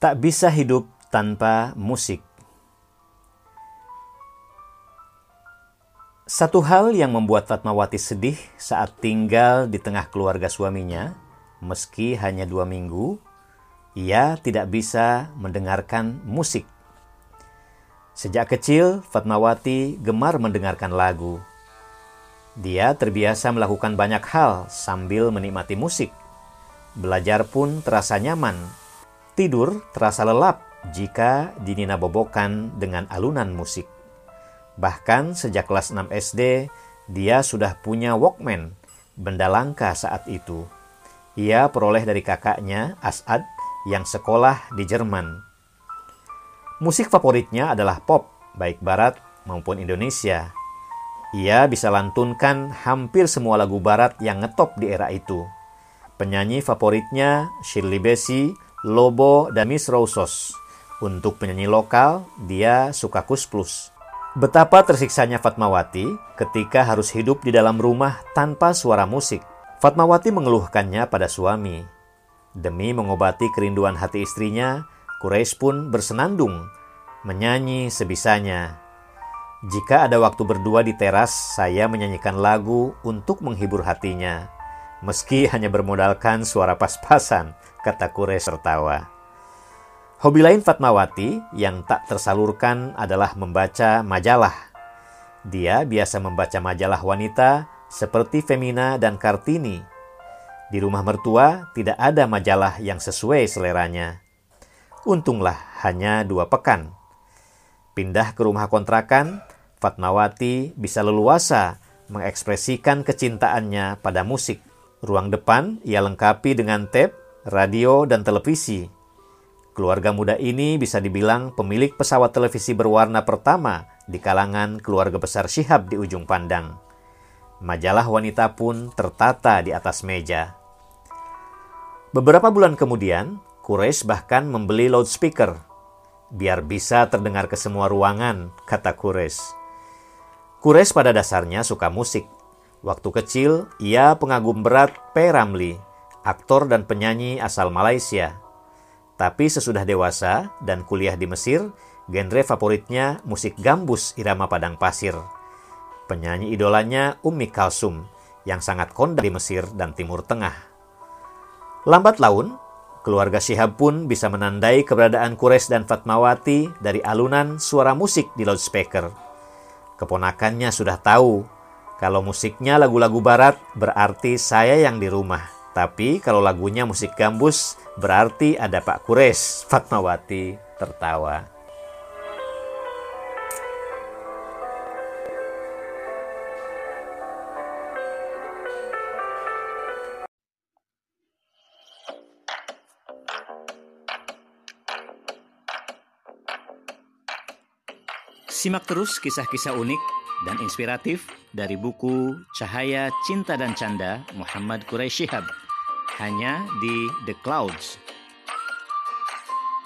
Tak bisa hidup tanpa musik. Satu hal yang membuat Fatmawati sedih saat tinggal di tengah keluarga suaminya, meski hanya dua minggu, ia tidak bisa mendengarkan musik. Sejak kecil, Fatmawati gemar mendengarkan lagu. Dia terbiasa melakukan banyak hal sambil menikmati musik. Belajar pun terasa nyaman Tidur terasa lelap jika dinina bobokan dengan alunan musik. Bahkan sejak kelas 6 SD, dia sudah punya Walkman, benda langka saat itu. Ia peroleh dari kakaknya, Asad, yang sekolah di Jerman. Musik favoritnya adalah pop, baik barat maupun Indonesia. Ia bisa lantunkan hampir semua lagu barat yang ngetop di era itu. Penyanyi favoritnya Shirley Bassey, Lobo, dan Miss Rosos. Untuk penyanyi lokal, dia suka Kus Plus. Betapa tersiksanya Fatmawati ketika harus hidup di dalam rumah tanpa suara musik. Fatmawati mengeluhkannya pada suami. Demi mengobati kerinduan hati istrinya, Quraisy pun bersenandung, menyanyi sebisanya. Jika ada waktu berdua di teras, saya menyanyikan lagu untuk menghibur hatinya. Meski hanya bermodalkan suara pas-pasan, kata Kures tertawa. Hobi lain Fatmawati yang tak tersalurkan adalah membaca majalah. Dia biasa membaca majalah wanita seperti Femina dan Kartini. Di rumah mertua tidak ada majalah yang sesuai seleranya. Untunglah hanya dua pekan. Pindah ke rumah kontrakan, Fatmawati bisa leluasa mengekspresikan kecintaannya pada musik. Ruang depan ia lengkapi dengan tape radio, dan televisi. Keluarga muda ini bisa dibilang pemilik pesawat televisi berwarna pertama di kalangan keluarga besar Syihab di ujung pandang. Majalah wanita pun tertata di atas meja. Beberapa bulan kemudian, Quraisy bahkan membeli loudspeaker biar bisa terdengar ke semua ruangan, kata Quraisy. Quraisy pada dasarnya suka musik. Waktu kecil, ia pengagum berat P. Ramli, aktor dan penyanyi asal Malaysia. Tapi sesudah dewasa dan kuliah di Mesir, genre favoritnya musik gambus irama padang pasir. Penyanyi idolanya Ummi Kalsum yang sangat kondang di Mesir dan Timur Tengah. Lambat laun, keluarga Syihab pun bisa menandai keberadaan Quraisy dan Fatmawati dari alunan suara musik di loudspeaker. Keponakannya sudah tahu kalau musiknya lagu-lagu barat berarti saya yang di rumah. Tapi kalau lagunya musik gambus, berarti ada Pak Kures. Fatmawati tertawa. Simak terus kisah-kisah unik dan inspiratif dari buku Cahaya Cinta dan Canda Muhammad Quraisy Shihab. Hanya di The Clouds